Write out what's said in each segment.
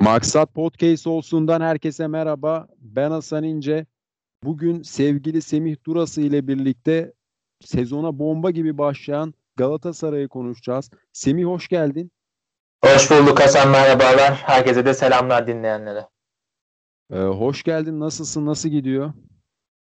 Maksat Podcast olsundan herkese merhaba. Ben Hasan İnce. Bugün sevgili Semih Durası ile birlikte sezona bomba gibi başlayan Galatasaray'ı konuşacağız. Semih hoş geldin. Hoş bulduk Hasan merhabalar. Herkese de selamlar dinleyenlere. Ee, hoş geldin. Nasılsın? Nasıl gidiyor?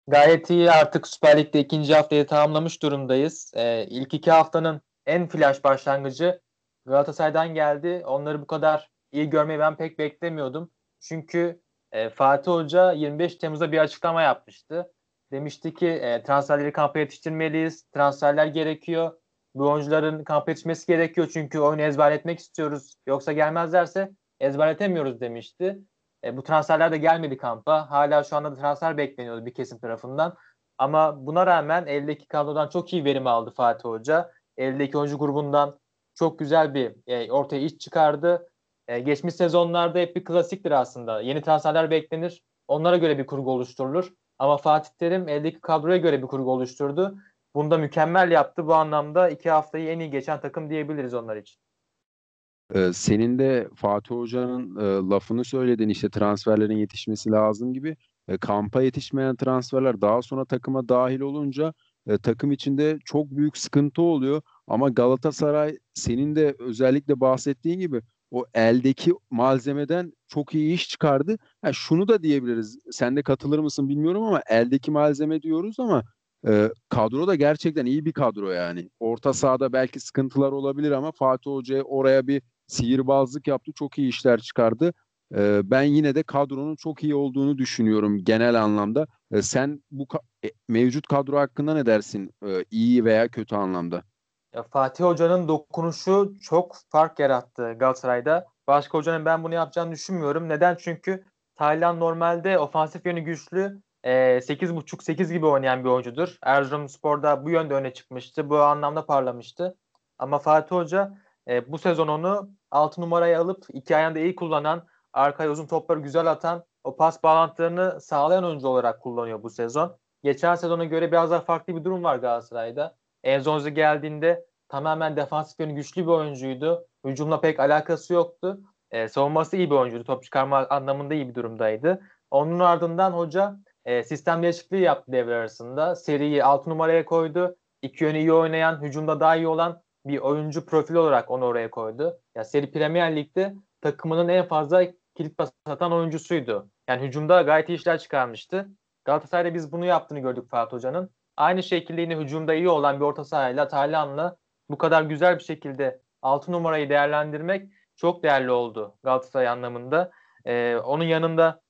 Gayet iyi. Artık Süper Lig'de ikinci haftayı tamamlamış durumdayız. Ee, ilk iki haftanın en flash başlangıcı Galatasaray'dan geldi. Onları bu kadar iyi görmeyi ben pek beklemiyordum. Çünkü e, Fatih Hoca 25 Temmuz'da bir açıklama yapmıştı. Demişti ki e, transferleri kampa yetiştirmeliyiz. Transferler gerekiyor. Bu oyuncuların kampa yetişmesi gerekiyor çünkü oyunu ezberletmek istiyoruz. Yoksa gelmezlerse ezberletemiyoruz demişti. E, bu transferler de gelmedi kampa. Hala şu anda da transfer bekleniyordu bir kesim tarafından. Ama buna rağmen eldeki kadrodan çok iyi verim aldı Fatih Hoca. Eldeki oyuncu grubundan çok güzel bir e, ortaya iş çıkardı. E, geçmiş sezonlarda hep bir klasiktir aslında. Yeni transferler beklenir. Onlara göre bir kurgu oluşturulur. Ama Fatih Terim eldeki kadroya göre bir kurgu oluşturdu. Bunu da mükemmel yaptı. Bu anlamda iki haftayı en iyi geçen takım diyebiliriz onlar için. Ee, senin de Fatih Hoca'nın e, lafını söyledin işte transferlerin yetişmesi lazım gibi. E, kampa yetişmeyen transferler daha sonra takıma dahil olunca e, takım içinde çok büyük sıkıntı oluyor. Ama Galatasaray senin de özellikle bahsettiğin gibi o eldeki malzemeden çok iyi iş çıkardı. Ha, şunu da diyebiliriz. Sen de katılır mısın bilmiyorum ama eldeki malzeme diyoruz ama e, kadro da gerçekten iyi bir kadro yani. Orta sahada belki sıkıntılar olabilir ama Fatih Hoca oraya bir sihirbazlık yaptı. Çok iyi işler çıkardı. E, ben yine de kadronun çok iyi olduğunu düşünüyorum genel anlamda. E, sen bu ka- e, mevcut kadro hakkında ne dersin? E, iyi veya kötü anlamda? Ya Fatih Hoca'nın dokunuşu çok fark yarattı Galatasaray'da. Başka hocanın ben bunu yapacağını düşünmüyorum. Neden? Çünkü Taylan normalde ofansif yönü güçlü. E, 8.5-8 gibi oynayan bir oyuncudur. Erzurumspor'da bu yönde öne çıkmıştı. Bu anlamda parlamıştı. Ama Fatih Hoca e, bu sezon onu 6 numaraya alıp iki ayağında iyi kullanan, arkaya uzun topları güzel atan, o pas bağlantılarını sağlayan oyuncu olarak kullanıyor bu sezon. Geçen sezona göre biraz daha farklı bir durum var Galatasaray'da. Enzonzi geldiğinde tamamen defansif yönü güçlü bir oyuncuydu. Hücumla pek alakası yoktu. E, savunması iyi bir oyuncuydu. Top çıkarma anlamında iyi bir durumdaydı. Onun ardından hoca e, sistem değişikliği yaptı devre arasında. Seriyi 6 numaraya koydu. İki yönü iyi oynayan, hücumda daha iyi olan bir oyuncu profili olarak onu oraya koydu. Ya seri Premier Lig'de takımının en fazla kilit pas atan oyuncusuydu. Yani hücumda gayet iyi işler çıkarmıştı. Galatasaray'da biz bunu yaptığını gördük Fatih Hoca'nın. Aynı şekilde yine hücumda iyi olan bir orta sahayla Taylan'la bu kadar güzel bir şekilde 6 numarayı değerlendirmek çok değerli oldu Galatasaray anlamında. Ee, onun yanında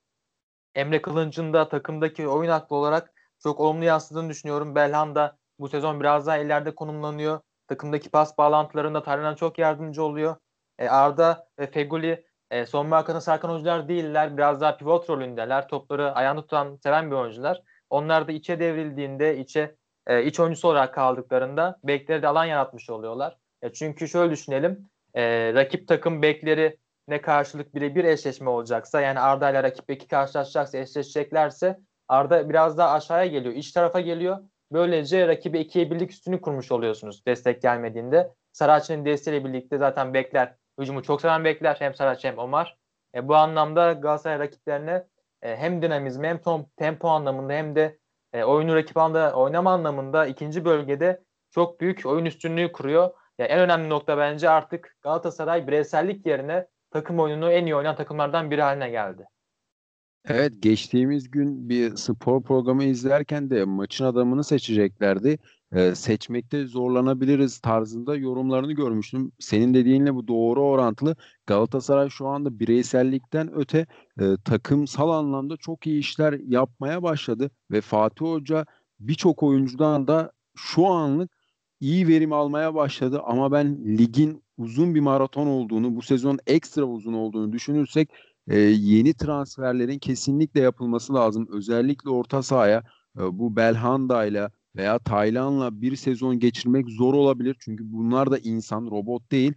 Emre Kılınç'ın da takımdaki oyun aklı olarak çok olumlu yansıdığını düşünüyorum. Belhan da bu sezon biraz daha ileride konumlanıyor. Takımdaki pas bağlantılarında Taylan'a çok yardımcı oluyor. E, Arda ve Feguli e, son markanın sarkan oyuncular değiller. Biraz daha pivot rolündeler. Topları ayağını tutan, seven bir oyuncular. Onlar da içe devrildiğinde, içe e, iç oyuncusu olarak kaldıklarında bekleri de alan yaratmış oluyorlar. E, çünkü şöyle düşünelim. E, rakip takım bekleri ne karşılık birebir eşleşme olacaksa yani Arda ile rakip beki karşılaşacaksa eşleşeceklerse Arda biraz daha aşağıya geliyor. iç tarafa geliyor. Böylece rakibi ikiye birlik üstünü kurmuş oluyorsunuz destek gelmediğinde. Saraç'ın desteğiyle birlikte zaten bekler hücumu çok seven bekler hem Saraç hem Omar. E, bu anlamda Galatasaray rakiplerine e, hem dinamizmi hem tom, tempo anlamında hem de e, oyunu rakip anda oynama anlamında ikinci bölgede çok büyük oyun üstünlüğü kuruyor. Yani en önemli nokta bence artık Galatasaray bireysellik yerine takım oyununu en iyi oynayan takımlardan biri haline geldi. Evet geçtiğimiz gün bir spor programı izlerken de maçın adamını seçeceklerdi. Ee, seçmekte zorlanabiliriz tarzında yorumlarını görmüştüm. Senin dediğinle bu doğru orantılı. Galatasaray şu anda bireysellikten öte e, takımsal anlamda çok iyi işler yapmaya başladı ve Fatih Hoca birçok oyuncudan da şu anlık iyi verim almaya başladı ama ben ligin uzun bir maraton olduğunu, bu sezon ekstra uzun olduğunu düşünürsek e, yeni transferlerin kesinlikle yapılması lazım. Özellikle orta sahaya e, bu Belhanda ile veya Taylan'la bir sezon geçirmek zor olabilir. Çünkü bunlar da insan, robot değil.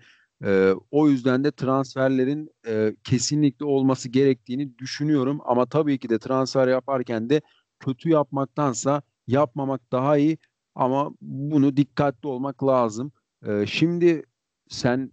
E, o yüzden de transferlerin e, kesinlikle olması gerektiğini düşünüyorum. Ama tabii ki de transfer yaparken de kötü yapmaktansa yapmamak daha iyi. Ama bunu dikkatli olmak lazım. E, şimdi sen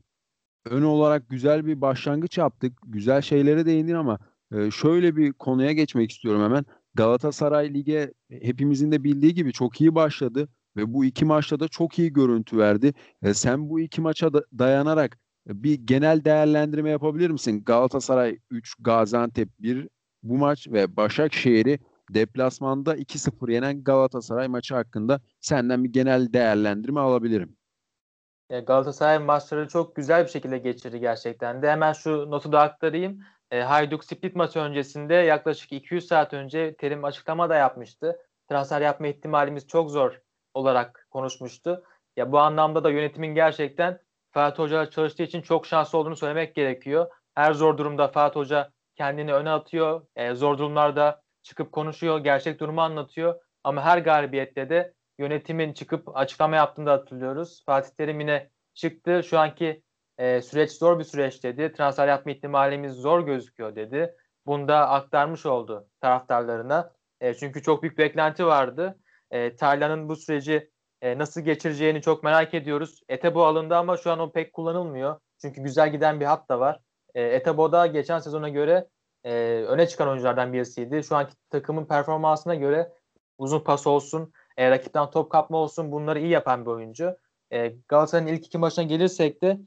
ön olarak güzel bir başlangıç yaptık. Güzel şeylere değindin ama e, şöyle bir konuya geçmek istiyorum hemen. Galatasaray Lig'e hepimizin de bildiği gibi çok iyi başladı ve bu iki maçta da çok iyi görüntü verdi. E, sen bu iki maça da dayanarak bir genel değerlendirme yapabilir misin? Galatasaray 3, Gaziantep 1 bu maç ve Başakşehir'i deplasmanda 2-0 yenen Galatasaray maçı hakkında senden bir genel değerlendirme alabilirim. E, Galatasaray maçları çok güzel bir şekilde geçirdi gerçekten de. Hemen şu notu da aktarayım. E, Hayduk Split maçı öncesinde yaklaşık 200 saat önce Terim açıklama da yapmıştı. Transfer yapma ihtimalimiz çok zor olarak konuşmuştu. Ya bu anlamda da yönetimin gerçekten Fatih Hoca çalıştığı için çok şanslı olduğunu söylemek gerekiyor. Her zor durumda Fatih Hoca kendini öne atıyor. E, zor durumlarda çıkıp konuşuyor, gerçek durumu anlatıyor. Ama her galibiyette de yönetimin çıkıp açıklama yaptığını da hatırlıyoruz. Fatih Terim yine çıktı. Şu anki e, süreç zor bir süreç dedi. Transfer yapma ihtimalimiz zor gözüküyor dedi. Bunu da aktarmış oldu taraftarlarına. E, çünkü çok büyük beklenti vardı. E, Taylan'ın bu süreci e, nasıl geçireceğini çok merak ediyoruz. Etebo alındı ama şu an o pek kullanılmıyor. Çünkü güzel giden bir hat da var. E, Etebo da geçen sezona göre e, öne çıkan oyunculardan birisiydi. Şu anki takımın performansına göre uzun pas olsun, e, rakipten top kapma olsun bunları iyi yapan bir oyuncu. E, Galatasaray'ın ilk iki maçına gelirsek de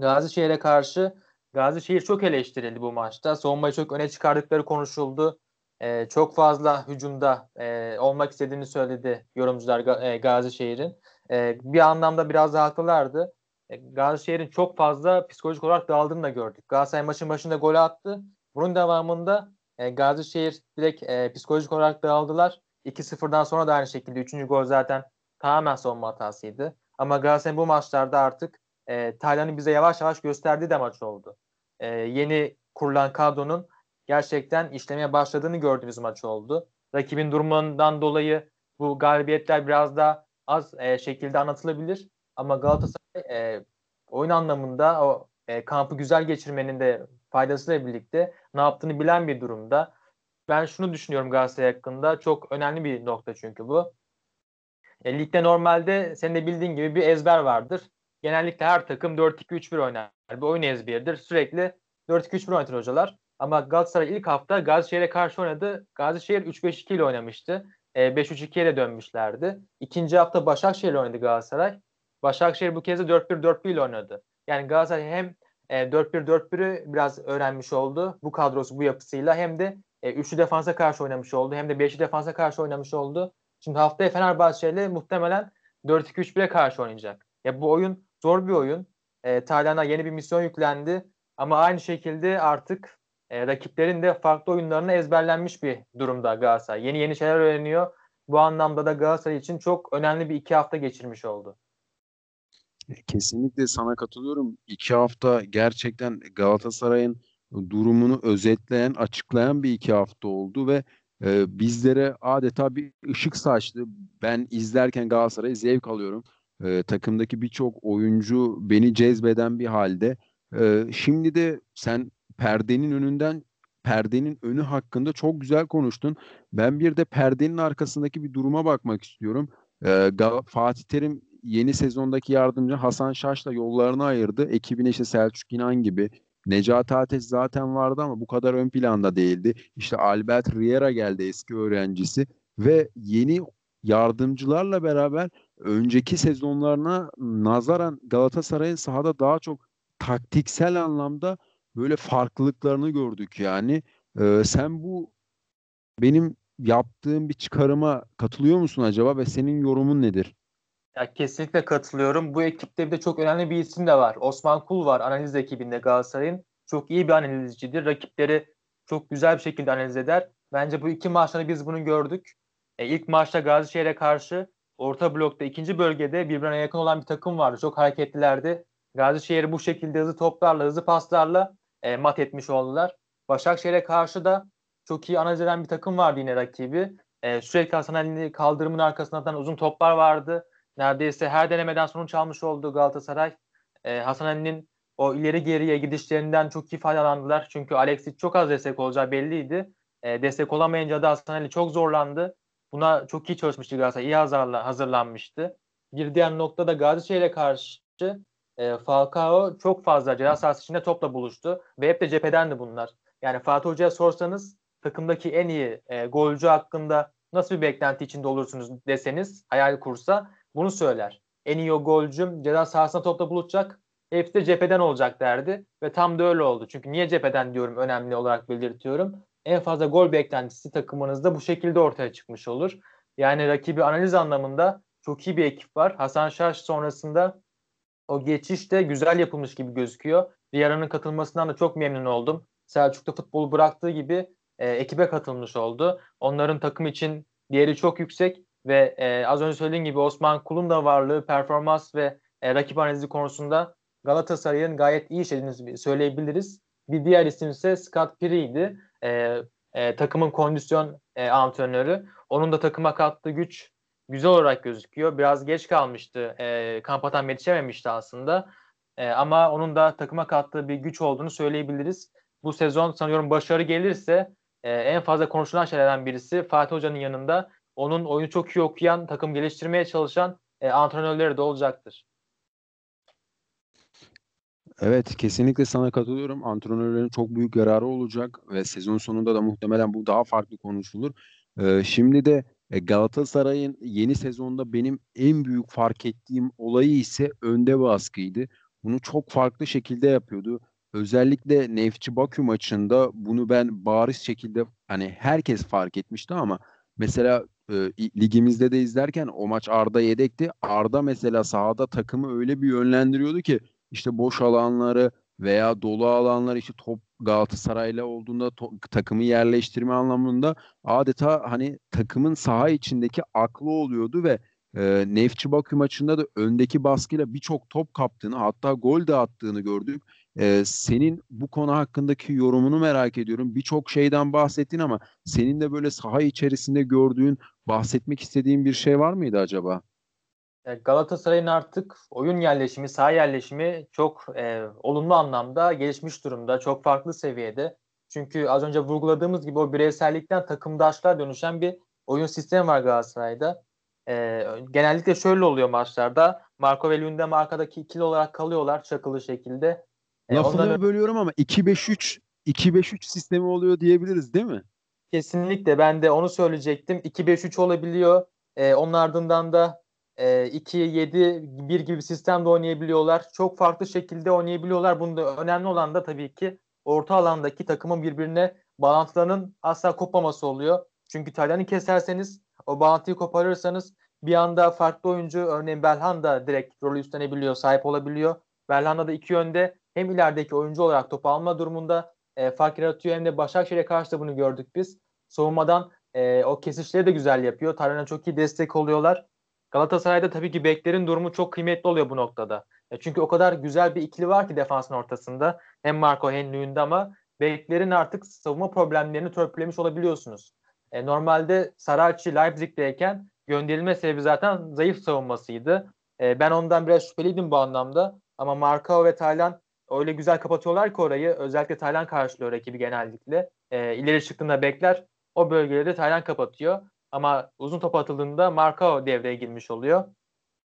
Gazişehir'e karşı Gazişehir çok eleştirildi bu maçta. Savunmayı çok öne çıkardıkları konuşuldu. E, çok fazla hücumda e, olmak istediğini söyledi yorumcular e, Gazişehir'in. E, bir anlamda biraz da haklılardı. E, Gazişehir'in çok fazla psikolojik olarak dağıldığını da gördük. Galatasaray maçın başında gol attı. Bunun devamında e, Gazişehir direkt e, psikolojik olarak dağıldılar. 2-0'dan sonra da aynı şekilde 3. gol zaten tamamen savunma hatasıydı. Ama Galatasaray bu maçlarda artık e, Taylan'ın bize yavaş yavaş gösterdiği de maç oldu. E, yeni kurulan kadronun gerçekten işlemeye başladığını gördüğümüz maç oldu. Rakibin durumundan dolayı bu galibiyetler biraz daha az e, şekilde anlatılabilir. Ama Galatasaray e, oyun anlamında o e, kampı güzel geçirmenin de faydasıyla birlikte ne yaptığını bilen bir durumda. Ben şunu düşünüyorum Galatasaray hakkında. Çok önemli bir nokta çünkü bu. E, ligde normalde senin de bildiğin gibi bir ezber vardır. Genellikle her takım 4-2-3-1 oynar. Bir oyun ezberidir. Sürekli 4-2-3-1 oynatır hocalar. Ama Galatasaray ilk hafta Gazişehir'e karşı oynadı. Gazişehir 3-5-2 ile oynamıştı. E, 5-3-2'ye de dönmüşlerdi. İkinci hafta Başakşehir oynadı Galatasaray. Başakşehir bu kez de 4-1-4-1 ile oynadı. Yani Galatasaray hem e, 4-1-4-1'ü biraz öğrenmiş oldu bu kadrosu bu yapısıyla hem de e, üçlü defansa karşı oynamış oldu hem de beşli defansa karşı oynamış oldu. Şimdi haftaya Fenerbahçe ile muhtemelen 4-2-3-1'e karşı oynayacak. Ya bu oyun zor bir oyun. E, Tayland'a yeni bir misyon yüklendi. Ama aynı şekilde artık e, rakiplerin de farklı oyunlarına ezberlenmiş bir durumda Galatasaray. Yeni yeni şeyler öğreniyor. Bu anlamda da Galatasaray için çok önemli bir iki hafta geçirmiş oldu. Kesinlikle sana katılıyorum. İki hafta gerçekten Galatasaray'ın durumunu özetleyen, açıklayan bir iki hafta oldu ve e, bizlere adeta bir ışık saçtı. Ben izlerken Galatasaray'ı zevk alıyorum. E, takımdaki birçok oyuncu beni cezbeden bir halde. E, şimdi de sen perdenin önünden perdenin önü hakkında çok güzel konuştun. Ben bir de perdenin arkasındaki bir duruma bakmak istiyorum. E, Fatih Terim yeni sezondaki yardımcı Hasan Şaş'la yollarını ayırdı. Ekibine işte Selçuk İnan gibi. Necati Ateş zaten vardı ama bu kadar ön planda değildi. İşte Albert Riera geldi eski öğrencisi ve yeni yardımcılarla beraber önceki sezonlarına nazaran Galatasaray'ın sahada daha çok taktiksel anlamda böyle farklılıklarını gördük yani. Ee, sen bu benim yaptığım bir çıkarıma katılıyor musun acaba ve senin yorumun nedir? Ya kesinlikle katılıyorum. Bu ekipte bir de çok önemli bir isim de var. Osman Kul var analiz ekibinde Galatasaray'ın. Çok iyi bir analizcidir. Rakipleri çok güzel bir şekilde analiz eder. Bence bu iki maçta biz bunu gördük. E, ilk maçta Gazişehir'e karşı orta blokta ikinci bölgede birbirine yakın olan bir takım vardı. Çok hareketlilerdi. Gazişehir'i bu şekilde hızlı toplarla, hızlı paslarla e, mat etmiş oldular. Başakşehir'e karşı da çok iyi analiz eden bir takım vardı yine rakibi. E, sürekli Hasan Ali'nin kaldırımın arkasından uzun toplar vardı. Neredeyse her denemeden sonuç almış oldu Galatasaray. E, Hasan Ali'nin o ileri geriye gidişlerinden çok iyi faydalandılar. Çünkü Alexis çok az destek olacağı belliydi. E, destek olamayınca da Hasan Ali çok zorlandı. Buna çok iyi çalışmıştı Galatasaray. İyi hazırla, hazırlanmıştı. Bir diğer nokta da Gazişehir'e karşı e, Falcao çok fazla ceza sahası içinde topla buluştu ve hep de cephedendi bunlar. Yani Fatih Hoca'ya sorsanız takımdaki en iyi e, golcü hakkında nasıl bir beklenti içinde olursunuz deseniz hayal kursa bunu söyler. En iyi o golcüm ceza sahasında topla buluşacak. Hepsi de cepheden olacak derdi ve tam da öyle oldu. Çünkü niye cepheden diyorum önemli olarak belirtiyorum. En fazla gol beklentisi takımınızda bu şekilde ortaya çıkmış olur. Yani rakibi analiz anlamında çok iyi bir ekip var. Hasan Şaş sonrasında o geçiş de güzel yapılmış gibi gözüküyor. Riyara'nın katılmasından da çok memnun oldum. Selçuk'ta futbolu bıraktığı gibi e, ekibe katılmış oldu. Onların takım için değeri çok yüksek ve e, az önce söylediğim gibi Osman Kul'un da varlığı, performans ve e, rakip analizi konusunda Galatasaray'ın gayet iyi işlediğini söyleyebiliriz. Bir diğer isim ise Scott Piri'ydi. E, e, takımın kondisyon e, antrenörü. Onun da takıma kattığı güç güzel olarak gözüküyor. Biraz geç kalmıştı. E, kamp atan yetişememişti aslında. E, ama onun da takıma kattığı bir güç olduğunu söyleyebiliriz. Bu sezon sanıyorum başarı gelirse e, en fazla konuşulan şeylerden birisi Fatih Hoca'nın yanında onun oyunu çok iyi okuyan, takım geliştirmeye çalışan e, antrenörleri de olacaktır. Evet kesinlikle sana katılıyorum. Antrenörlerin çok büyük yararı olacak ve sezon sonunda da muhtemelen bu daha farklı konuşulur. Ee, şimdi de e, Galatasaray'ın yeni sezonda benim en büyük fark ettiğim olayı ise önde baskıydı. Bunu çok farklı şekilde yapıyordu. Özellikle Nefçi Bakü maçında bunu ben bariz şekilde hani herkes fark etmişti ama mesela e, ligimizde de izlerken o maç Arda yedekti. Arda mesela sahada takımı öyle bir yönlendiriyordu ki işte boş alanları veya dolu alanlar işte top Galatasaray'la olduğunda to- takımı yerleştirme anlamında adeta hani takımın saha içindeki aklı oluyordu ve e, Nefçi Bakü maçında da öndeki baskıyla birçok top kaptığını hatta gol de attığını gördük. E, senin bu konu hakkındaki yorumunu merak ediyorum. Birçok şeyden bahsettin ama senin de böyle saha içerisinde gördüğün, bahsetmek istediğin bir şey var mıydı acaba? E, Galatasaray'ın artık oyun yerleşimi, saha yerleşimi çok e, olumlu anlamda gelişmiş durumda. Çok farklı seviyede. Çünkü az önce vurguladığımız gibi o bireysellikten takımdaşlığa dönüşen bir oyun sistemi var Galatasaray'da. E, genellikle şöyle oluyor maçlarda. Marco ve Lundem arkadaki ikili olarak kalıyorlar çakılı şekilde. E, Lafını ondan... bölüyorum ama 2-5-3 2-5-3 sistemi oluyor diyebiliriz değil mi? Kesinlikle ben de onu söyleyecektim. 2-5-3 olabiliyor. E, onun ardından da e, 2-7-1 gibi sistemde oynayabiliyorlar. Çok farklı şekilde oynayabiliyorlar. Bunda önemli olan da tabii ki orta alandaki takımın birbirine bağlantılarının asla kopmaması oluyor. Çünkü Taylan'ı keserseniz o bağlantıyı koparırsanız bir anda farklı oyuncu örneğin Belhanda direkt rolü üstlenebiliyor, sahip olabiliyor. Belhanda da iki yönde hem ilerideki oyuncu olarak topu alma durumunda e, fark yaratıyor hem de Başakşehir'e karşı da bunu gördük biz. Savunmadan e, o kesişleri de güzel yapıyor. Taylan'a çok iyi destek oluyorlar. Galatasaray'da tabii ki beklerin durumu çok kıymetli oluyor bu noktada. E çünkü o kadar güzel bir ikili var ki defansın ortasında. Hem Marco hem Lünde ama beklerin artık savunma problemlerini törpülemiş olabiliyorsunuz. E, normalde Saracchi Leipzig'teyken gönderilme sebebi zaten zayıf savunmasıydı. E, ben ondan biraz şüpheliydim bu anlamda. Ama Marco ve Taylan öyle güzel kapatıyorlar ki orayı. Özellikle Taylan karşılıyor rakibi genellikle. E, ileri çıktığında bekler. O bölgeleri de Taylan kapatıyor. Ama uzun top atıldığında Marcao devreye girmiş oluyor.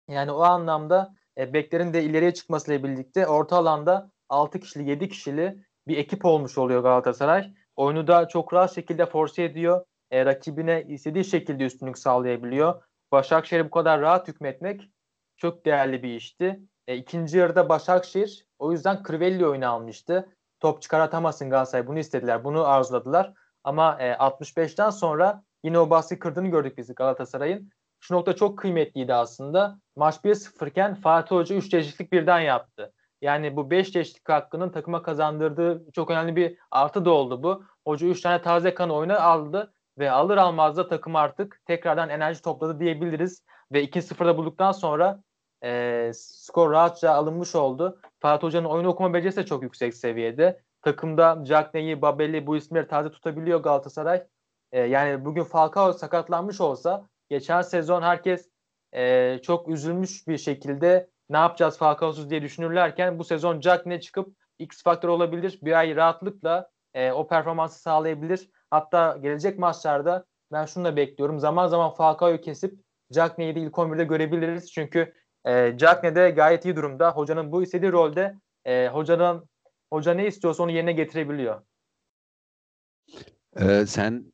Yani o anlamda e, beklerin de ileriye çıkmasıyla birlikte orta alanda 6 kişili 7 kişili bir ekip olmuş oluyor Galatasaray. Oyunu da çok rahat şekilde force ediyor. E, rakibine istediği şekilde üstünlük sağlayabiliyor. Başakşehir'e bu kadar rahat hükmetmek çok değerli bir işti. E, ikinci yarıda Başakşehir o yüzden Crivelli oyunu almıştı. Top çıkartamasın Galatasaray bunu istediler. Bunu arzuladılar. Ama e, 65'ten sonra Yine o bahsi kırdığını gördük biz Galatasaray'ın. Şu nokta çok kıymetliydi aslında. Maç 1-0 iken Fatih Hoca 3 değişiklik birden yaptı. Yani bu 5 değişiklik hakkının takıma kazandırdığı çok önemli bir artı da oldu bu. Hoca 3 tane taze kanı oyuna aldı ve alır almaz da takım artık tekrardan enerji topladı diyebiliriz. Ve 2-0'da bulduktan sonra e, skor rahatça alınmış oldu. Fatih Hoca'nın oyun okuma becerisi de çok yüksek seviyede. Takımda Cagney'i, Babel'i bu isimleri taze tutabiliyor Galatasaray. E, yani bugün Falcao sakatlanmış olsa geçen sezon herkes e, çok üzülmüş bir şekilde ne yapacağız Falcao'suz diye düşünürlerken bu sezon ne çıkıp X faktör olabilir. Bir ay rahatlıkla e, o performansı sağlayabilir. Hatta gelecek maçlarda ben şunu da bekliyorum. Zaman zaman Falcao'yu kesip Jack neydi ilk 11'de görebiliriz. Çünkü E, Cagne de gayet iyi durumda. Hocanın bu istediği rolde e, hocanın hoca ne istiyorsa onu yerine getirebiliyor. Ee, sen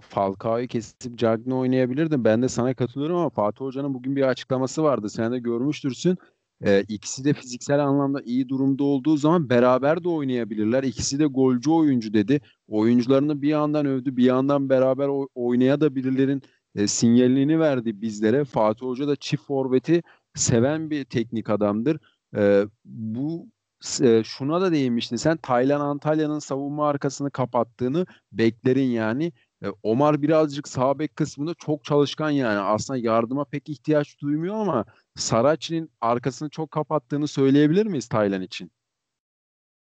Falcao'yu kesip Cagney oynayabilirdin. Ben de sana katılıyorum ama Fatih Hoca'nın bugün bir açıklaması vardı. Sen de görmüştürsün. Ee, ikisi de fiziksel anlamda iyi durumda olduğu zaman beraber de oynayabilirler. İkisi de golcü oyuncu dedi. Oyuncularını bir yandan övdü, bir yandan beraber oynayabilirlerin e, sinyalini verdi bizlere. Fatih Hoca da çift forveti seven bir teknik adamdır. E, bu e, şuna da değinmiştin sen Taylan Antalya'nın savunma arkasını kapattığını beklerin yani. E, Omar birazcık sağ bek kısmında çok çalışkan yani. Aslında yardıma pek ihtiyaç duymuyor ama Saraçi'nin arkasını çok kapattığını söyleyebilir miyiz Taylan için?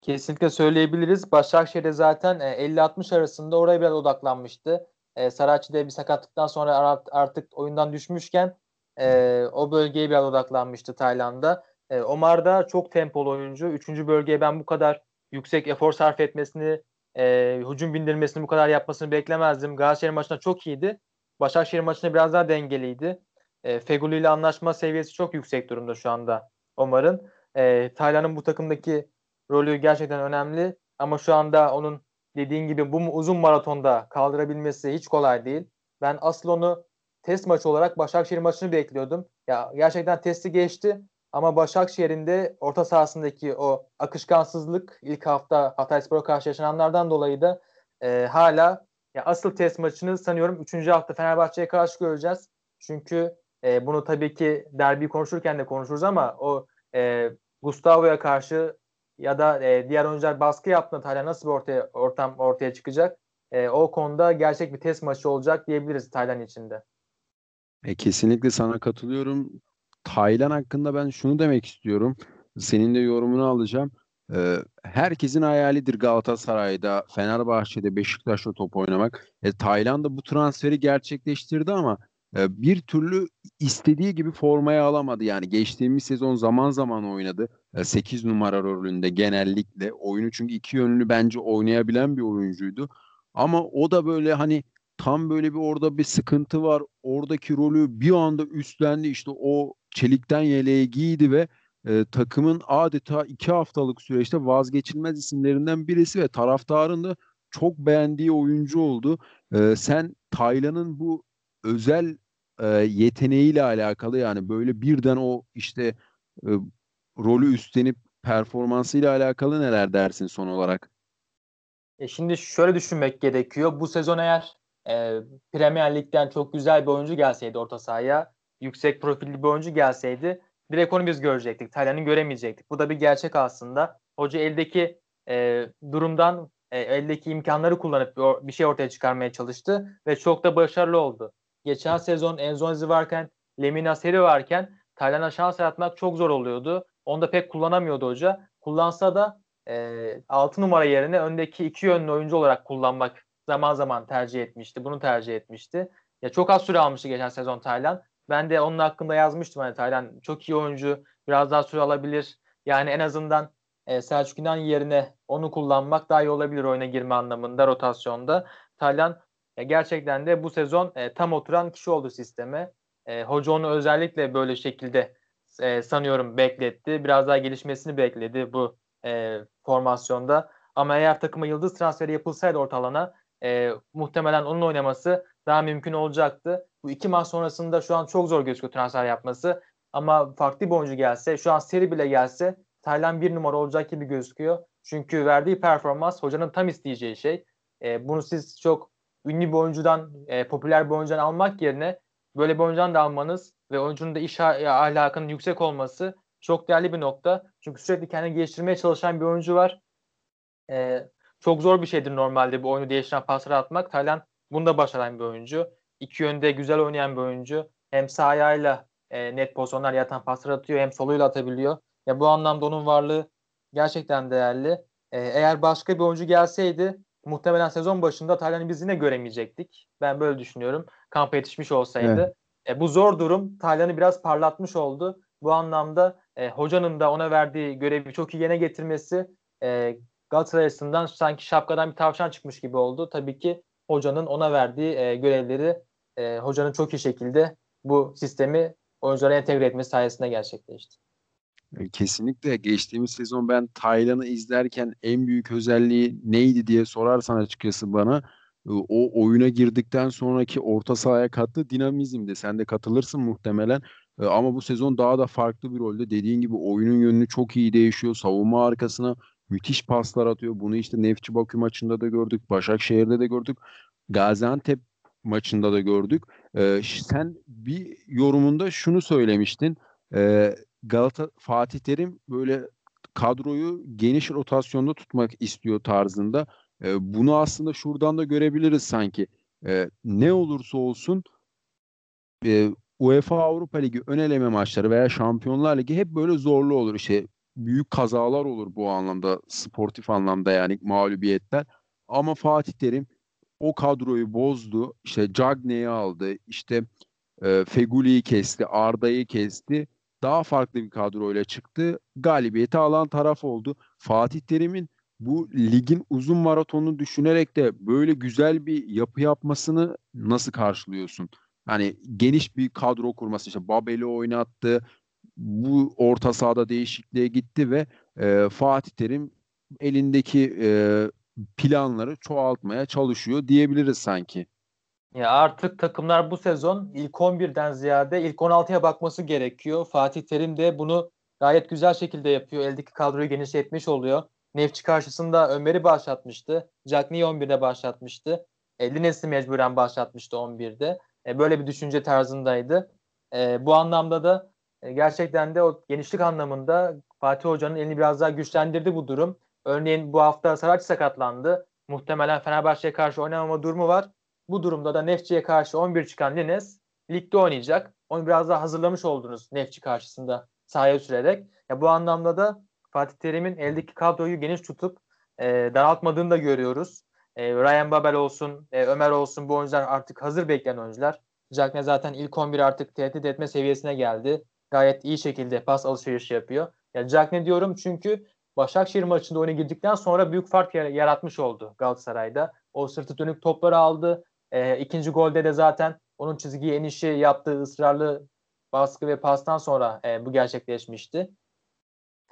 Kesinlikle söyleyebiliriz. Başakşehir'de zaten 50-60 arasında oraya biraz odaklanmıştı. E, Saraçi de bir sakatlıktan sonra artık oyundan düşmüşken e, o bölgeye biraz odaklanmıştı Tayland'da. E, Omar da çok tempolu oyuncu. Üçüncü bölgeye ben bu kadar yüksek efor sarf etmesini, e, hücum bindirmesini bu kadar yapmasını beklemezdim. Galatasaray maçında çok iyiydi. Başakşehir maçında biraz daha dengeliydi. E, Feguli ile anlaşma seviyesi çok yüksek durumda şu anda Omar'ın. E, Taylan'ın bu takımdaki rolü gerçekten önemli. Ama şu anda onun dediğin gibi bu uzun maratonda kaldırabilmesi hiç kolay değil. Ben asıl onu test maçı olarak Başakşehir maçını bekliyordum. Ya gerçekten testi geçti ama Başakşehir'in de orta sahasındaki o akışkansızlık ilk hafta Hatayspor'a karşı yaşananlardan dolayı da e, hala ya asıl test maçını sanıyorum 3. hafta Fenerbahçe'ye karşı göreceğiz. Çünkü e, bunu tabii ki derbi konuşurken de konuşuruz ama o e, Gustavo'ya karşı ya da e, diğer oyuncular baskı yaptığında Taylan nasıl bir ortaya, ortam ortaya çıkacak? E, o konuda gerçek bir test maçı olacak diyebiliriz Taylan içinde. E, kesinlikle sana katılıyorum. Taylan hakkında ben şunu demek istiyorum. Senin de yorumunu alacağım. Ee, herkesin hayalidir Galatasaray'da, Fenerbahçe'de, Beşiktaş'ta top oynamak. E, Taylan da bu transferi gerçekleştirdi ama e, bir türlü istediği gibi formaya alamadı. Yani geçtiğimiz sezon zaman zaman oynadı. E, 8 numara rolünde genellikle. Oyunu çünkü iki yönlü bence oynayabilen bir oyuncuydu. Ama o da böyle hani tam böyle bir orada bir sıkıntı var. Oradaki rolü bir anda üstlendi. İşte o çelikten yeleği giydi ve e, takımın adeta iki haftalık süreçte vazgeçilmez isimlerinden birisi ve taraftarın da çok beğendiği oyuncu oldu. E, sen Taylan'ın bu özel e, yeteneğiyle alakalı yani böyle birden o işte e, rolü üstlenip performansıyla alakalı neler dersin son olarak? E şimdi şöyle düşünmek gerekiyor. Bu sezon eğer e, Premier Lig'den çok güzel bir oyuncu gelseydi orta sahaya, yüksek profilli bir oyuncu gelseydi direkt onu biz görecektik. Taylan'ı göremeyecektik. Bu da bir gerçek aslında. Hoca eldeki e, durumdan e, eldeki imkanları kullanıp bir, bir şey ortaya çıkarmaya çalıştı ve çok da başarılı oldu. Geçen sezon Enzonzi varken, Lemina Seri varken Taylan'a şans yaratmak çok zor oluyordu. Onu da pek kullanamıyordu hoca. Kullansa da e, 6 numara yerine öndeki iki yönlü oyuncu olarak kullanmak zaman zaman tercih etmişti. Bunu tercih etmişti. Ya çok az süre almıştı geçen sezon Taylan. Ben de onun hakkında yazmıştım hani Taylan çok iyi oyuncu, biraz daha süre alabilir. Yani en azından e, Selçuk İnan yerine onu kullanmak daha iyi olabilir oyuna girme anlamında rotasyonda. Taylan e, gerçekten de bu sezon e, tam oturan kişi oldu sisteme. E, hoca onu özellikle böyle şekilde e, sanıyorum bekletti. Biraz daha gelişmesini bekledi bu e, formasyonda. Ama eğer takıma yıldız transferi yapılsaydı ortalana e, muhtemelen onun oynaması daha mümkün olacaktı. Bu iki maç sonrasında şu an çok zor gözüküyor transfer yapması. Ama farklı bir oyuncu gelse, şu an seri bile gelse Taylan bir numara olacak gibi gözüküyor. Çünkü verdiği performans hocanın tam isteyeceği şey. E, bunu siz çok ünlü bir oyuncudan, e, popüler bir oyuncudan almak yerine böyle bir oyuncudan da almanız ve oyuncunun da iş ahlakının yüksek olması çok değerli bir nokta. Çünkü sürekli kendini geliştirmeye çalışan bir oyuncu var. E, çok zor bir şeydir normalde bu oyunu değiştiren pasları atmak. Taylan bunu da başaran bir oyuncu. İki yönde güzel oynayan bir oyuncu. Hem sağ ayağıyla e, net pozisyonlar yatan paslar atıyor hem soluyla atabiliyor. Ya bu anlamda onun varlığı gerçekten değerli. E, eğer başka bir oyuncu gelseydi muhtemelen sezon başında Taylan'ı biz yine göremeyecektik. Ben böyle düşünüyorum. Kampa yetişmiş olsaydı. Evet. E, bu zor durum Taylan'ı biraz parlatmış oldu. Bu anlamda e, hocanın da ona verdiği görevi çok iyi yerine getirmesi e, Galatasaray açısından sanki şapkadan bir tavşan çıkmış gibi oldu. Tabii ki hocanın ona verdiği e, görevleri e, hocanın çok iyi şekilde bu sistemi oyuncuları entegre etmesi sayesinde gerçekleşti. E, kesinlikle geçtiğimiz sezon ben Taylan'ı izlerken en büyük özelliği neydi diye sorarsan açıkçası bana e, o oyuna girdikten sonraki orta sahaya kattığı dinamizmdi. Sen de katılırsın muhtemelen. E, ama bu sezon daha da farklı bir rolde. Dediğin gibi oyunun yönünü çok iyi değişiyor. Savunma arkasına müthiş paslar atıyor. Bunu işte Nefçi Bakü maçında da gördük. Başakşehir'de de gördük. Gaziantep maçında da gördük. Ee, sen bir yorumunda şunu söylemiştin. Ee, Galata Fatih Terim böyle kadroyu geniş rotasyonda tutmak istiyor tarzında. Ee, bunu aslında şuradan da görebiliriz sanki. Ee, ne olursa olsun e, UEFA Avrupa Ligi ön eleme maçları veya Şampiyonlar Ligi hep böyle zorlu olur. İşte büyük kazalar olur bu anlamda, sportif anlamda yani mağlubiyetler. Ama Fatih Terim o kadroyu bozdu. İşte Cagne'yi aldı. İşte e, Feguli'yi kesti. Arda'yı kesti. Daha farklı bir kadroyla çıktı. Galibiyeti alan taraf oldu. Fatih Terim'in bu ligin uzun maratonunu düşünerek de böyle güzel bir yapı yapmasını nasıl karşılıyorsun? Hani geniş bir kadro kurması işte Babel'i oynattı. Bu orta sahada değişikliğe gitti ve e, Fatih Terim elindeki e, planları çoğaltmaya çalışıyor diyebiliriz sanki. Ya artık takımlar bu sezon ilk 11'den ziyade ilk 16'ya bakması gerekiyor. Fatih Terim de bunu gayet güzel şekilde yapıyor. Eldeki kadroyu genişletmiş oluyor. Nefçi karşısında Ömer'i başlatmıştı. Jackney'i 11'de başlatmıştı. E, Lines'i mecburen başlatmıştı 11'de. E, böyle bir düşünce tarzındaydı. E, bu anlamda da gerçekten de o genişlik anlamında Fatih Hoca'nın elini biraz daha güçlendirdi bu durum. Örneğin bu hafta Saraç sakatlandı. Muhtemelen Fenerbahçe'ye karşı oynamama durumu var. Bu durumda da Nefçi'ye karşı 11 çıkan Lines ligde oynayacak. Onu biraz daha hazırlamış oldunuz Nefçi karşısında sahaya sürerek. Ya bu anlamda da Fatih Terim'in eldeki kadroyu geniş tutup e, daraltmadığını da görüyoruz. E, Ryan Babel olsun, e, Ömer olsun bu oyuncular artık hazır bekleyen oyuncular. Jackne zaten ilk 11 artık tehdit etme seviyesine geldi. Gayet iyi şekilde pas alışverişi yapıyor. Ya Jackne diyorum çünkü Başakşehir maçında oyuna girdikten sonra büyük fark yaratmış oldu Galatasaray'da. O sırtı dönük topları aldı. E, ikinci golde de zaten onun çizgiye enişi yaptığı ısrarlı baskı ve pastan sonra e, bu gerçekleşmişti.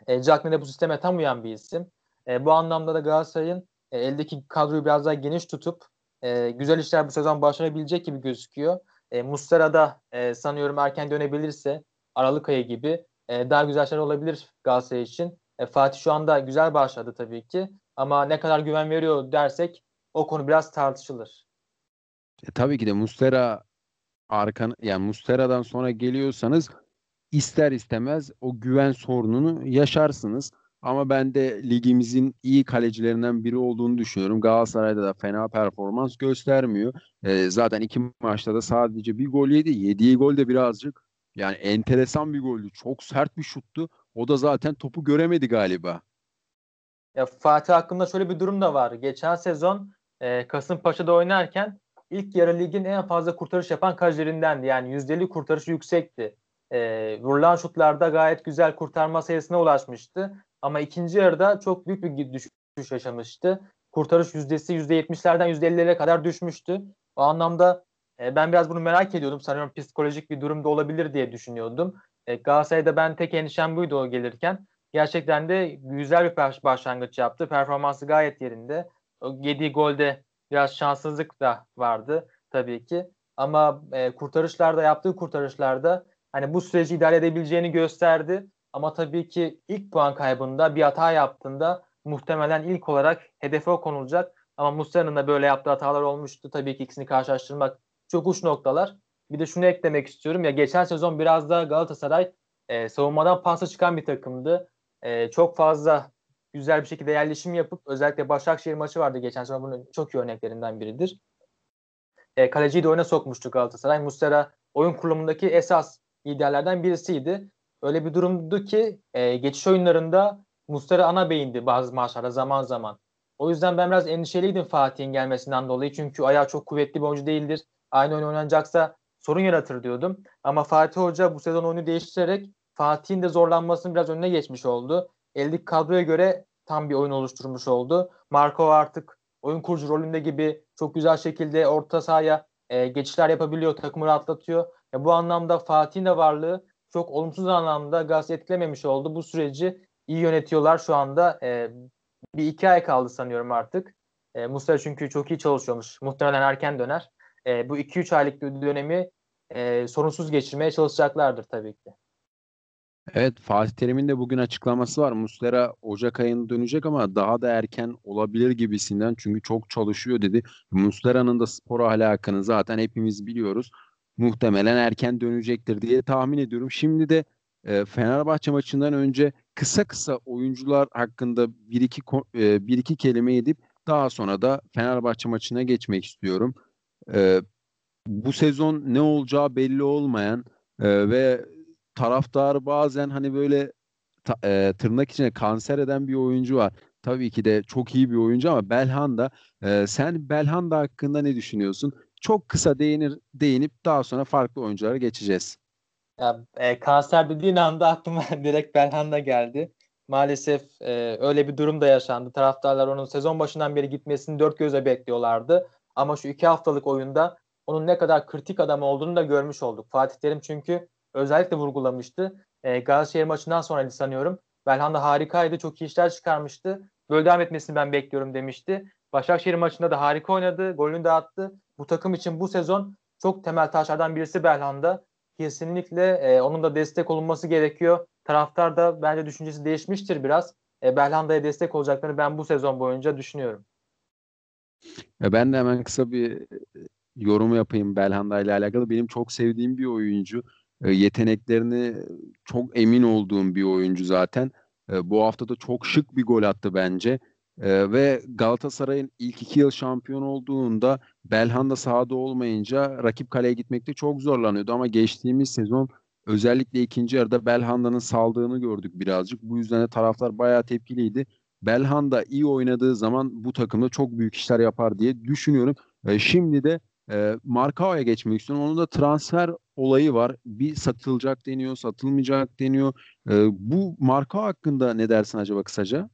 E, Jackman de bu sisteme tam uyan bir isim. E, bu anlamda da Galatasaray'ın e, eldeki kadroyu biraz daha geniş tutup e, güzel işler bu sezon başarabilecek gibi gözüküyor. E, Mustera da e, sanıyorum erken dönebilirse Aralık ayı gibi e, daha güzel şeyler olabilir Galatasaray için. E, Fatih şu anda güzel başladı tabii ki. Ama ne kadar güven veriyor dersek o konu biraz tartışılır. E, tabii ki de Mustera arkan yani Mustera'dan sonra geliyorsanız ister istemez o güven sorununu yaşarsınız. Ama ben de ligimizin iyi kalecilerinden biri olduğunu düşünüyorum. Galatasaray'da da fena performans göstermiyor. E, zaten iki maçta da sadece bir gol yedi. Yediği gol de birazcık yani enteresan bir goldü. Çok sert bir şuttu. O da zaten topu göremedi galiba. Ya Fatih hakkında şöyle bir durum da var. Geçen sezon e, Kasımpaşa'da oynarken ilk yarı ligin en fazla kurtarış yapan kalecilerindendi. Yani yüzdeli kurtarışı yüksekti. E, vurulan şutlarda gayet güzel kurtarma sayısına ulaşmıştı. Ama ikinci yarıda çok büyük bir düşüş yaşamıştı. Kurtarış yüzdesi %70'lerden %50'lere kadar düşmüştü. O anlamda e, ben biraz bunu merak ediyordum. Sanıyorum psikolojik bir durumda olabilir diye düşünüyordum. E, Galatasaray'da ben tek endişem buydu o gelirken. Gerçekten de güzel bir başlangıç yaptı. Performansı gayet yerinde. O yediği golde biraz şanssızlık da vardı tabii ki. Ama e, kurtarışlarda yaptığı kurtarışlarda hani bu süreci idare edebileceğini gösterdi. Ama tabii ki ilk puan kaybında bir hata yaptığında muhtemelen ilk olarak hedefe konulacak. Ama Muslera'nın da böyle yaptığı hatalar olmuştu. Tabii ki ikisini karşılaştırmak çok uç noktalar. Bir de şunu eklemek istiyorum. Ya geçen sezon biraz da Galatasaray e, savunmadan pasta çıkan bir takımdı. E, çok fazla güzel bir şekilde yerleşim yapıp özellikle Başakşehir maçı vardı geçen sezon bunun çok iyi örneklerinden biridir. E, kaleciyi de oyuna sokmuştu Galatasaray. Muslera oyun kurulumundaki esas liderlerden birisiydi. Öyle bir durumdu ki e, geçiş oyunlarında Muslera ana beyindi bazı maçlarda zaman zaman. O yüzden ben biraz endişeliydim Fatih'in gelmesinden dolayı. Çünkü ayağı çok kuvvetli bir oyuncu değildir. Aynı oyun oynanacaksa sorun yaratır diyordum. Ama Fatih Hoca bu sezon oyunu değiştirerek Fatih'in de zorlanmasının biraz önüne geçmiş oldu. Eldeki kadroya göre tam bir oyun oluşturmuş oldu. Marco artık oyun kurucu rolünde gibi çok güzel şekilde orta sahaya e, geçişler yapabiliyor, takımı rahatlatıyor. Ya bu anlamda Fatih'in de varlığı çok olumsuz anlamda Galatasaray etkilememiş oldu. Bu süreci iyi yönetiyorlar şu anda. E, bir iki ay kaldı sanıyorum artık. E, Muslera çünkü çok iyi çalışıyormuş. Muhtemelen erken döner. E, bu 2-3 aylık dönemi e, sorunsuz geçirmeye çalışacaklardır tabii ki. Evet Fatih Terim'in de bugün açıklaması var. Muslera Ocak ayında dönecek ama daha da erken olabilir gibisinden çünkü çok çalışıyor dedi. Muslera'nın da spor ahlakını zaten hepimiz biliyoruz. Muhtemelen erken dönecektir diye tahmin ediyorum. Şimdi de e, Fenerbahçe maçından önce kısa kısa oyuncular hakkında bir iki e, bir iki kelime edip daha sonra da Fenerbahçe maçına geçmek istiyorum. E, bu sezon ne olacağı belli olmayan e, ve taraftar bazen hani böyle ta, e, tırnak içine kanser eden bir oyuncu var. Tabii ki de çok iyi bir oyuncu ama Belhanda e, sen Belhanda hakkında ne düşünüyorsun? Çok kısa değinir değinip daha sonra farklı oyunculara geçeceğiz. Ya, e, kanser dediğin anda aklıma direkt Belhanda geldi. Maalesef e, öyle bir durum da yaşandı. Taraftarlar onun sezon başından beri gitmesini dört göze bekliyorlardı. Ama şu iki haftalık oyunda onun ne kadar kritik adam olduğunu da görmüş olduk. Fatih Terim çünkü özellikle vurgulamıştı. E, Galatasaray maçından sonra sanıyorum. Belhanda harikaydı. Çok iyi işler çıkarmıştı. Böyle devam etmesini ben bekliyorum demişti. Başakşehir maçında da harika oynadı. Golünü de attı. Bu takım için bu sezon çok temel taşlardan birisi Belhanda. Kesinlikle e, onun da destek olunması gerekiyor. Taraftar da bence düşüncesi değişmiştir biraz. E, Belhanda'ya destek olacaklarını ben bu sezon boyunca düşünüyorum. Ben de hemen kısa bir yorum yapayım Belhanda ile alakalı. Benim çok sevdiğim bir oyuncu. E, yeteneklerini çok emin olduğum bir oyuncu zaten. E, bu hafta da çok şık bir gol attı bence. E, ve Galatasaray'ın ilk iki yıl şampiyon olduğunda Belhanda sahada olmayınca rakip kaleye gitmekte çok zorlanıyordu. Ama geçtiğimiz sezon özellikle ikinci yarıda Belhanda'nın saldığını gördük birazcık. Bu yüzden de taraftar bayağı tepkiliydi. Belhanda iyi oynadığı zaman bu takımda çok büyük işler yapar diye düşünüyorum. şimdi de e, Markao'ya geçmek istiyorum. Onun da transfer olayı var. Bir satılacak deniyor, satılmayacak deniyor. E, bu Markao hakkında ne dersin acaba kısaca?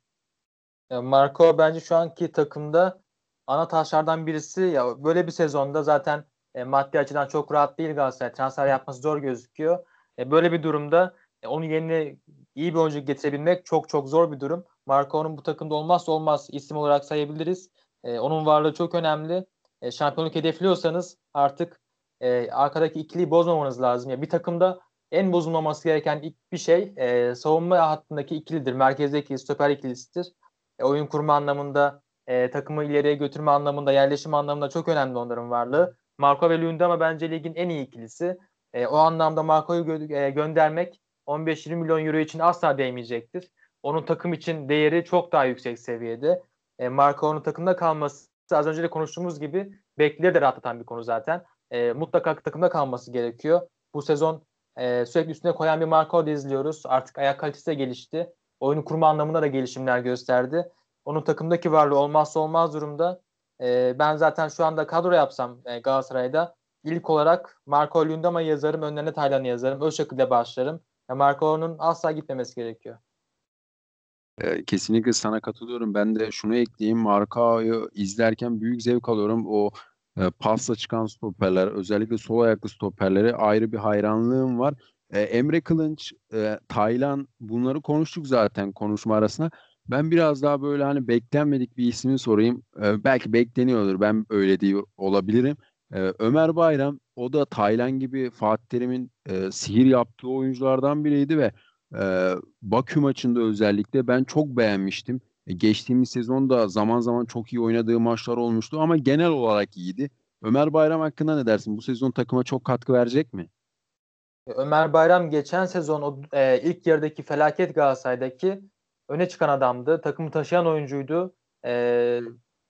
Ya Marco bence şu anki takımda ana taşlardan birisi. Ya böyle bir sezonda zaten e, maddi açıdan çok rahat değil Galatasaray. Transfer yapması zor gözüküyor. E, böyle bir durumda e, onun yerine iyi bir oyuncu getirebilmek çok çok zor bir durum. Marco'nun bu takımda olmazsa olmaz isim olarak sayabiliriz. E, onun varlığı çok önemli. E, şampiyonluk hedefliyorsanız artık e, arkadaki ikiliyi bozmamanız lazım. Ya bir takımda en bozulmaması gereken ilk bir şey e, savunma hattındaki ikilidir. Merkezdeki stoper ikilisidir. E, oyun kurma anlamında, e, takımı ileriye götürme anlamında, yerleşim anlamında çok önemli onların varlığı. Marco ve Lundama bence ligin en iyi ikilisi. E, o anlamda Marco'yu gö- e, göndermek 15-20 milyon euro için asla değmeyecektir. Onun takım için değeri çok daha yüksek seviyede. E, Marco'nun takımda kalması az önce de konuştuğumuz gibi bekleri de rahatlatan bir konu zaten. E, mutlaka takımda kalması gerekiyor. Bu sezon e, sürekli üstüne koyan bir Marco izliyoruz. Artık ayak kalitesi de gelişti. Oyunu kurma anlamında da gelişimler gösterdi. Onun takımdaki varlığı olmazsa olmaz durumda. E, ben zaten şu anda kadro yapsam e, Galatasaray'da ilk olarak Marco Lundama yazarım, önlerine Taylan'ı yazarım. O şekilde başlarım. Yani Marco'nun asla gitmemesi gerekiyor. Kesinlikle sana katılıyorum. Ben de şunu ekleyeyim. Marcao'yu izlerken büyük zevk alıyorum. O e, pasla çıkan stoperler, özellikle sol ayaklı stoperlere ayrı bir hayranlığım var. E, Emre Kılınç, e, Taylan bunları konuştuk zaten konuşma arasında. Ben biraz daha böyle hani beklenmedik bir ismi sorayım. E, belki bekleniyordur. Ben öyle diyor olabilirim. E, Ömer Bayram o da Taylan gibi Fatih Terim'in e, sihir yaptığı oyunculardan biriydi ve e, Bakü maçında özellikle ben çok beğenmiştim. E, geçtiğimiz sezonda zaman zaman çok iyi oynadığı maçlar olmuştu ama genel olarak iyiydi. Ömer Bayram hakkında ne dersin? Bu sezon takıma çok katkı verecek mi? E, Ömer Bayram geçen sezon o e, ilk yarıdaki felaket Galatasaray'daki öne çıkan adamdı. Takımı taşıyan oyuncuydu. E,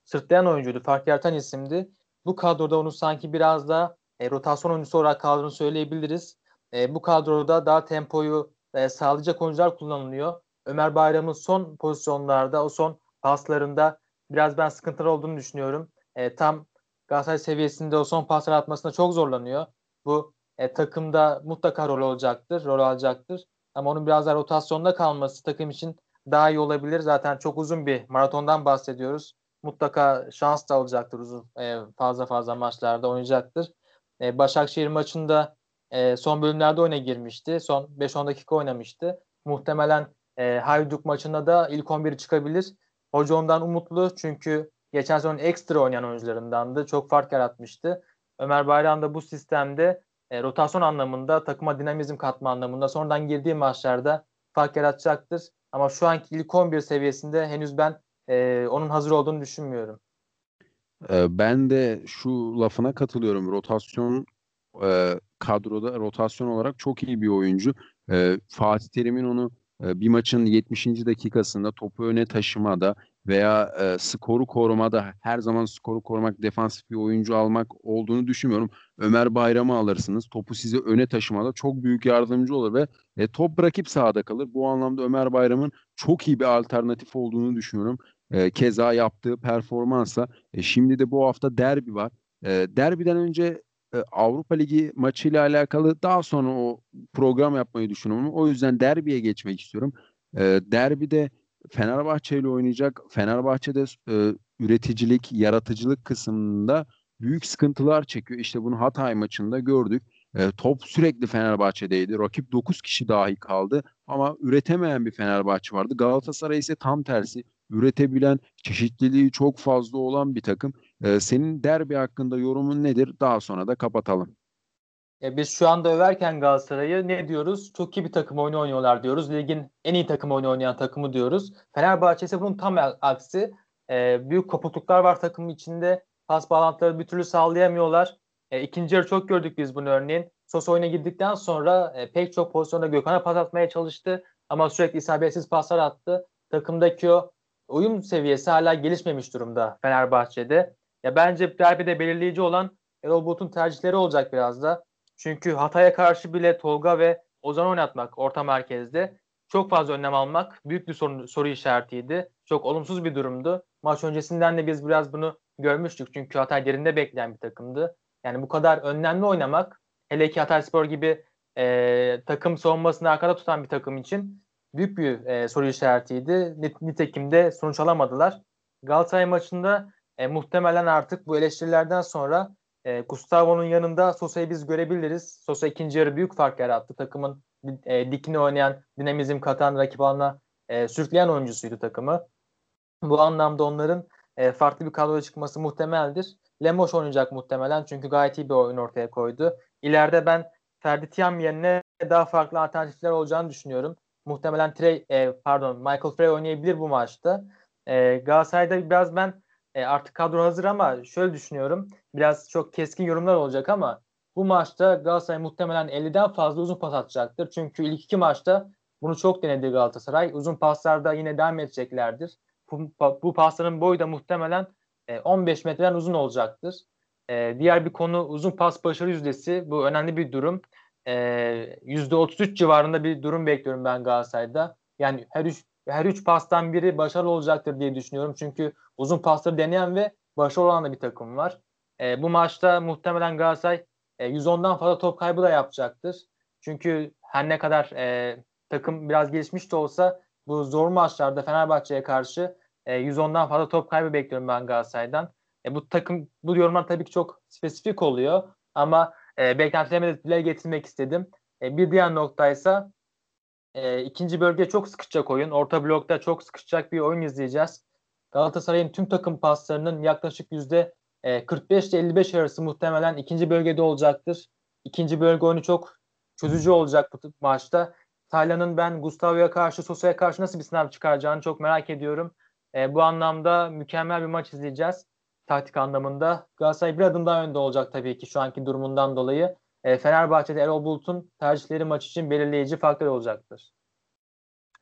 sırtlayan oyuncuydu. Fark yaratan isimdi. Bu kadroda onu sanki biraz da e, rotasyon oyuncusu olarak kadronu söyleyebiliriz. E, bu kadroda daha tempoyu e, sağlayacak oyuncular kullanılıyor. Ömer Bayram'ın son pozisyonlarda, o son paslarında biraz ben sıkıntılı olduğunu düşünüyorum. E, tam Galatasaray seviyesinde o son paslar atmasında çok zorlanıyor. Bu e, takımda mutlaka rol olacaktır, rol alacaktır. Ama onun biraz daha rotasyonda kalması takım için daha iyi olabilir. Zaten çok uzun bir maratondan bahsediyoruz. Mutlaka şans da alacaktır uzun e, fazla fazla maçlarda oynayacaktır. E, Başakşehir maçında e, son bölümlerde oyuna girmişti. Son 5-10 dakika oynamıştı. Muhtemelen e, Hayduk maçında da ilk 11 çıkabilir. Hoca ondan umutlu çünkü geçen sezon ekstra oynayan oyuncularındandı. Çok fark yaratmıştı. Ömer Bayram da bu sistemde e, rotasyon anlamında, takıma dinamizm katma anlamında sonradan girdiği maçlarda fark yaratacaktır. Ama şu anki ilk 11 seviyesinde henüz ben e, onun hazır olduğunu düşünmüyorum. Ee, ben de şu lafına katılıyorum. Rotasyon e, kadroda rotasyon olarak çok iyi bir oyuncu. E, Fatih Terim'in onu e, bir maçın 70. dakikasında topu öne taşımada veya e, skoru korumada her zaman skoru korumak, defansif bir oyuncu almak olduğunu düşünmüyorum. Ömer Bayram'ı alırsınız. Topu size öne taşımada çok büyük yardımcı olur ve e, top rakip sahada kalır. Bu anlamda Ömer Bayram'ın çok iyi bir alternatif olduğunu düşünüyorum. E, keza yaptığı performansa e, şimdi de bu hafta derbi var. E, derbiden önce Avrupa Ligi maçıyla alakalı daha sonra o program yapmayı düşünüyorum. O yüzden derbiye geçmek istiyorum. E, derbide Fenerbahçe ile oynayacak. Fenerbahçe'de e, üreticilik, yaratıcılık kısmında büyük sıkıntılar çekiyor. İşte bunu Hatay maçında gördük. E, top sürekli Fenerbahçe'deydi. Rakip 9 kişi dahi kaldı ama üretemeyen bir Fenerbahçe vardı. Galatasaray ise tam tersi üretebilen, çeşitliliği çok fazla olan bir takım. E, senin derbi hakkında yorumun nedir? Daha sonra da kapatalım. E biz şu anda överken Galatasaray'ı ne diyoruz? Çok iyi bir takım oyunu oynuyorlar diyoruz. Ligin en iyi takım oyunu oynayan takımı diyoruz. Fenerbahçe ise bunun tam aksi. E, büyük kopukluklar var takımın içinde. Pas bağlantıları bir türlü sağlayamıyorlar. E, ikinci yarı çok gördük biz bunu örneğin. Sos oyuna girdikten sonra e, pek çok pozisyonda Gökhan'a pas atmaya çalıştı. Ama sürekli isabetsiz paslar attı. Takımdaki o uyum seviyesi hala gelişmemiş durumda Fenerbahçe'de. Ya bence derbide belirleyici olan Erol Bulut'un tercihleri olacak biraz da. Çünkü Hatay'a karşı bile Tolga ve Ozan oynatmak orta merkezde çok fazla önlem almak büyük bir sorun, soru işaretiydi. Çok olumsuz bir durumdu. Maç öncesinden de biz biraz bunu görmüştük. Çünkü Hatay derinde bekleyen bir takımdı. Yani bu kadar önlemli oynamak hele ki Hatay Spor gibi e, takım savunmasını arkada tutan bir takım için büyük bir e, soru işaretiydi. Nitekim de sonuç alamadılar. Galatasaray maçında e, muhtemelen artık bu eleştirilerden sonra e, Gustavo'nun yanında Sosa'yı biz görebiliriz. Sosa ikinci yarı büyük fark yarattı. Takımın e, dikini oynayan, dinamizm katan, rakip alana e, sürükleyen oyuncusuydu takımı. Bu anlamda onların e, farklı bir kadroya çıkması muhtemeldir. Lemos oynayacak muhtemelen çünkü gayet iyi bir oyun ortaya koydu. İleride ben Ferdi Tiam yerine daha farklı alternatifler olacağını düşünüyorum. Muhtemelen Trey, e, pardon Michael Frey oynayabilir bu maçta. E, Galatasaray'da biraz ben e, artık kadro hazır ama şöyle düşünüyorum. Biraz çok keskin yorumlar olacak ama bu maçta Galatasaray muhtemelen 50'den fazla uzun pas atacaktır. Çünkü ilk iki maçta bunu çok denedi Galatasaray. Uzun paslarda yine devam edeceklerdir. Bu, bu pasların boyu da muhtemelen e, 15 metreden uzun olacaktır. E, diğer bir konu uzun pas başarı yüzdesi. Bu önemli bir durum. E, %33 civarında bir durum bekliyorum ben Galatasaray'da. Yani her üç, her üç pastan biri başarılı olacaktır diye düşünüyorum. Çünkü uzun pasları deneyen ve başarılı olan da bir takım var. E, bu maçta muhtemelen Galatasaray e, 110'dan fazla top kaybı da yapacaktır. Çünkü her ne kadar e, takım biraz gelişmiş de olsa bu zor maçlarda Fenerbahçe'ye karşı e, 110'dan fazla top kaybı bekliyorum ben Galatasaray'dan. E, bu takım bu yorumlar tabii ki çok spesifik oluyor ama e, beklentilerimi de dile getirmek istedim. E, bir diğer noktaysa e, ikinci bölge çok sıkışacak oyun. Orta blokta çok sıkışacak bir oyun izleyeceğiz. Galatasaray'ın tüm takım paslarının yaklaşık yüzde 45 ile 55 arası muhtemelen ikinci bölgede olacaktır. İkinci bölge oyunu çok çözücü olacak bu maçta. Taylan'ın ben Gustavo'ya karşı, Sosa'ya karşı nasıl bir sınav çıkaracağını çok merak ediyorum. E, bu anlamda mükemmel bir maç izleyeceğiz. Taktik anlamında. Galatasaray bir adım daha önde olacak tabii ki şu anki durumundan dolayı. E, Fenerbahçe'de Erol Bulut'un tercihleri maç için belirleyici faktör olacaktır.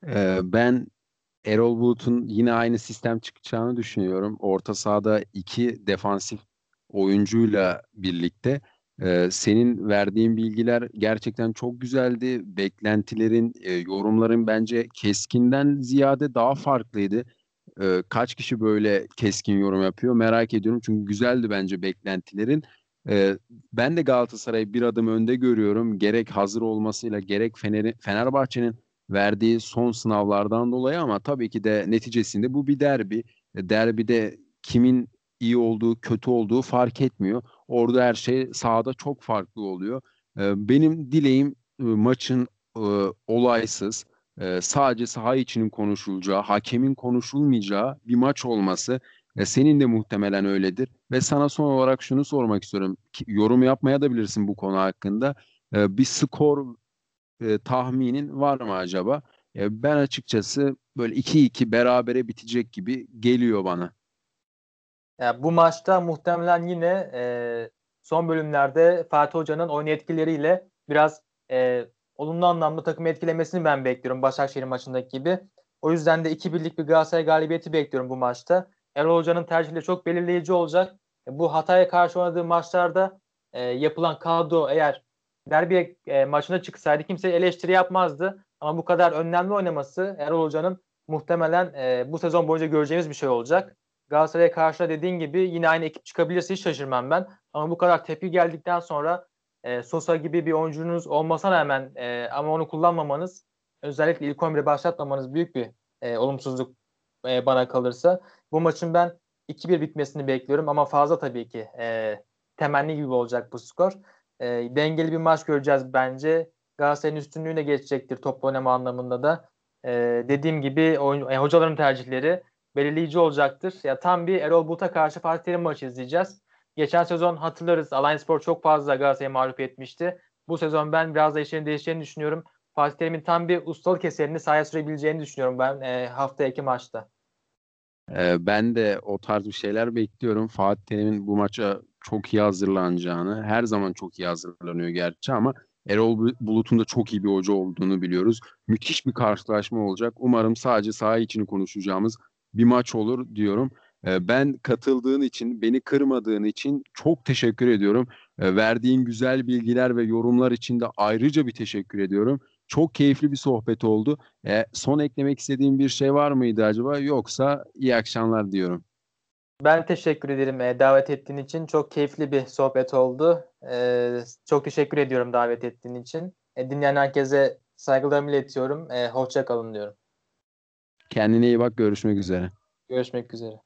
Ee, ben Erol Bulut'un yine aynı sistem çıkacağını düşünüyorum. Orta sahada iki defansif oyuncuyla birlikte. Ee, senin verdiğin bilgiler gerçekten çok güzeldi. Beklentilerin, e, yorumların bence keskinden ziyade daha farklıydı. Ee, kaç kişi böyle keskin yorum yapıyor merak ediyorum. Çünkü güzeldi bence beklentilerin. Ee, ben de Galatasaray'ı bir adım önde görüyorum. Gerek hazır olmasıyla gerek Fener Fenerbahçe'nin verdiği son sınavlardan dolayı ama tabii ki de neticesinde bu bir derbi. E, derbide kimin iyi olduğu, kötü olduğu fark etmiyor. Orada her şey sahada çok farklı oluyor. E, benim dileğim e, maçın olaysız, sadece saha içinin konuşulacağı, hakemin konuşulmayacağı bir maç olması. Senin de muhtemelen öyledir. Ve sana son olarak şunu sormak istiyorum. Yorum yapmaya da bilirsin bu konu hakkında. Bir skor e, tahminin var mı acaba? E, ben açıkçası böyle 2-2 berabere bitecek gibi geliyor bana. Yani bu maçta muhtemelen yine e, son bölümlerde Fatih Hoca'nın oyun etkileriyle biraz e, olumlu anlamda takımı etkilemesini ben bekliyorum Başakşehir maçındaki gibi. O yüzden de 2-1'lik bir Galatasaray galibiyeti bekliyorum bu maçta. Erol Hoca'nın tercihleri çok belirleyici olacak. E, bu Hatay'a karşı oynadığı maçlarda e, yapılan kadro eğer derbi e, maçına çıksaydı kimse eleştiri yapmazdı. Ama bu kadar önlemli oynaması Erol Hoca'nın muhtemelen e, bu sezon boyunca göreceğimiz bir şey olacak. Galatasaray'a karşı dediğin gibi yine aynı ekip çıkabilirse hiç şaşırmam ben. Ama bu kadar tepki geldikten sonra e, Sosa gibi bir oyuncunuz olmasına rağmen e, ama onu kullanmamanız özellikle ilk 11'e başlatmamanız büyük bir e, olumsuzluk e, bana kalırsa. Bu maçın ben 2-1 bitmesini bekliyorum ama fazla tabii ki e, temenni gibi olacak bu skor. E, dengeli bir maç göreceğiz bence. Galatasaray'ın üstünlüğüne geçecektir top oynama anlamında da. E, dediğim gibi oyun, e, hocaların tercihleri belirleyici olacaktır. Ya tam bir Erol Bulut'a karşı Fatih Terim maçı izleyeceğiz. Geçen sezon hatırlarız Alliance Spor çok fazla Galatasaray'ı mağlup etmişti. Bu sezon ben biraz da işlerin değişeceğini düşünüyorum. Fatih Terim'in tam bir ustalık eserini sahaya sürebileceğini düşünüyorum ben e, hafta iki maçta. E, ben de o tarz bir şeyler bekliyorum. Fatih Terim'in bu maça çok iyi hazırlanacağını, her zaman çok iyi hazırlanıyor gerçi ama Erol Bulut'un da çok iyi bir hoca olduğunu biliyoruz. Müthiş bir karşılaşma olacak. Umarım sadece saha içini konuşacağımız bir maç olur diyorum. Ee, ben katıldığın için, beni kırmadığın için çok teşekkür ediyorum. Ee, verdiğin güzel bilgiler ve yorumlar için de ayrıca bir teşekkür ediyorum. Çok keyifli bir sohbet oldu. Ee, son eklemek istediğin bir şey var mıydı acaba? Yoksa iyi akşamlar diyorum. Ben teşekkür ederim e, davet ettiğin için. Çok keyifli bir sohbet oldu. E, çok teşekkür ediyorum davet ettiğin için. E, dinleyen herkese saygılarımı iletiyorum. E, hoşça kalın diyorum. Kendine iyi bak. Görüşmek üzere. Görüşmek üzere.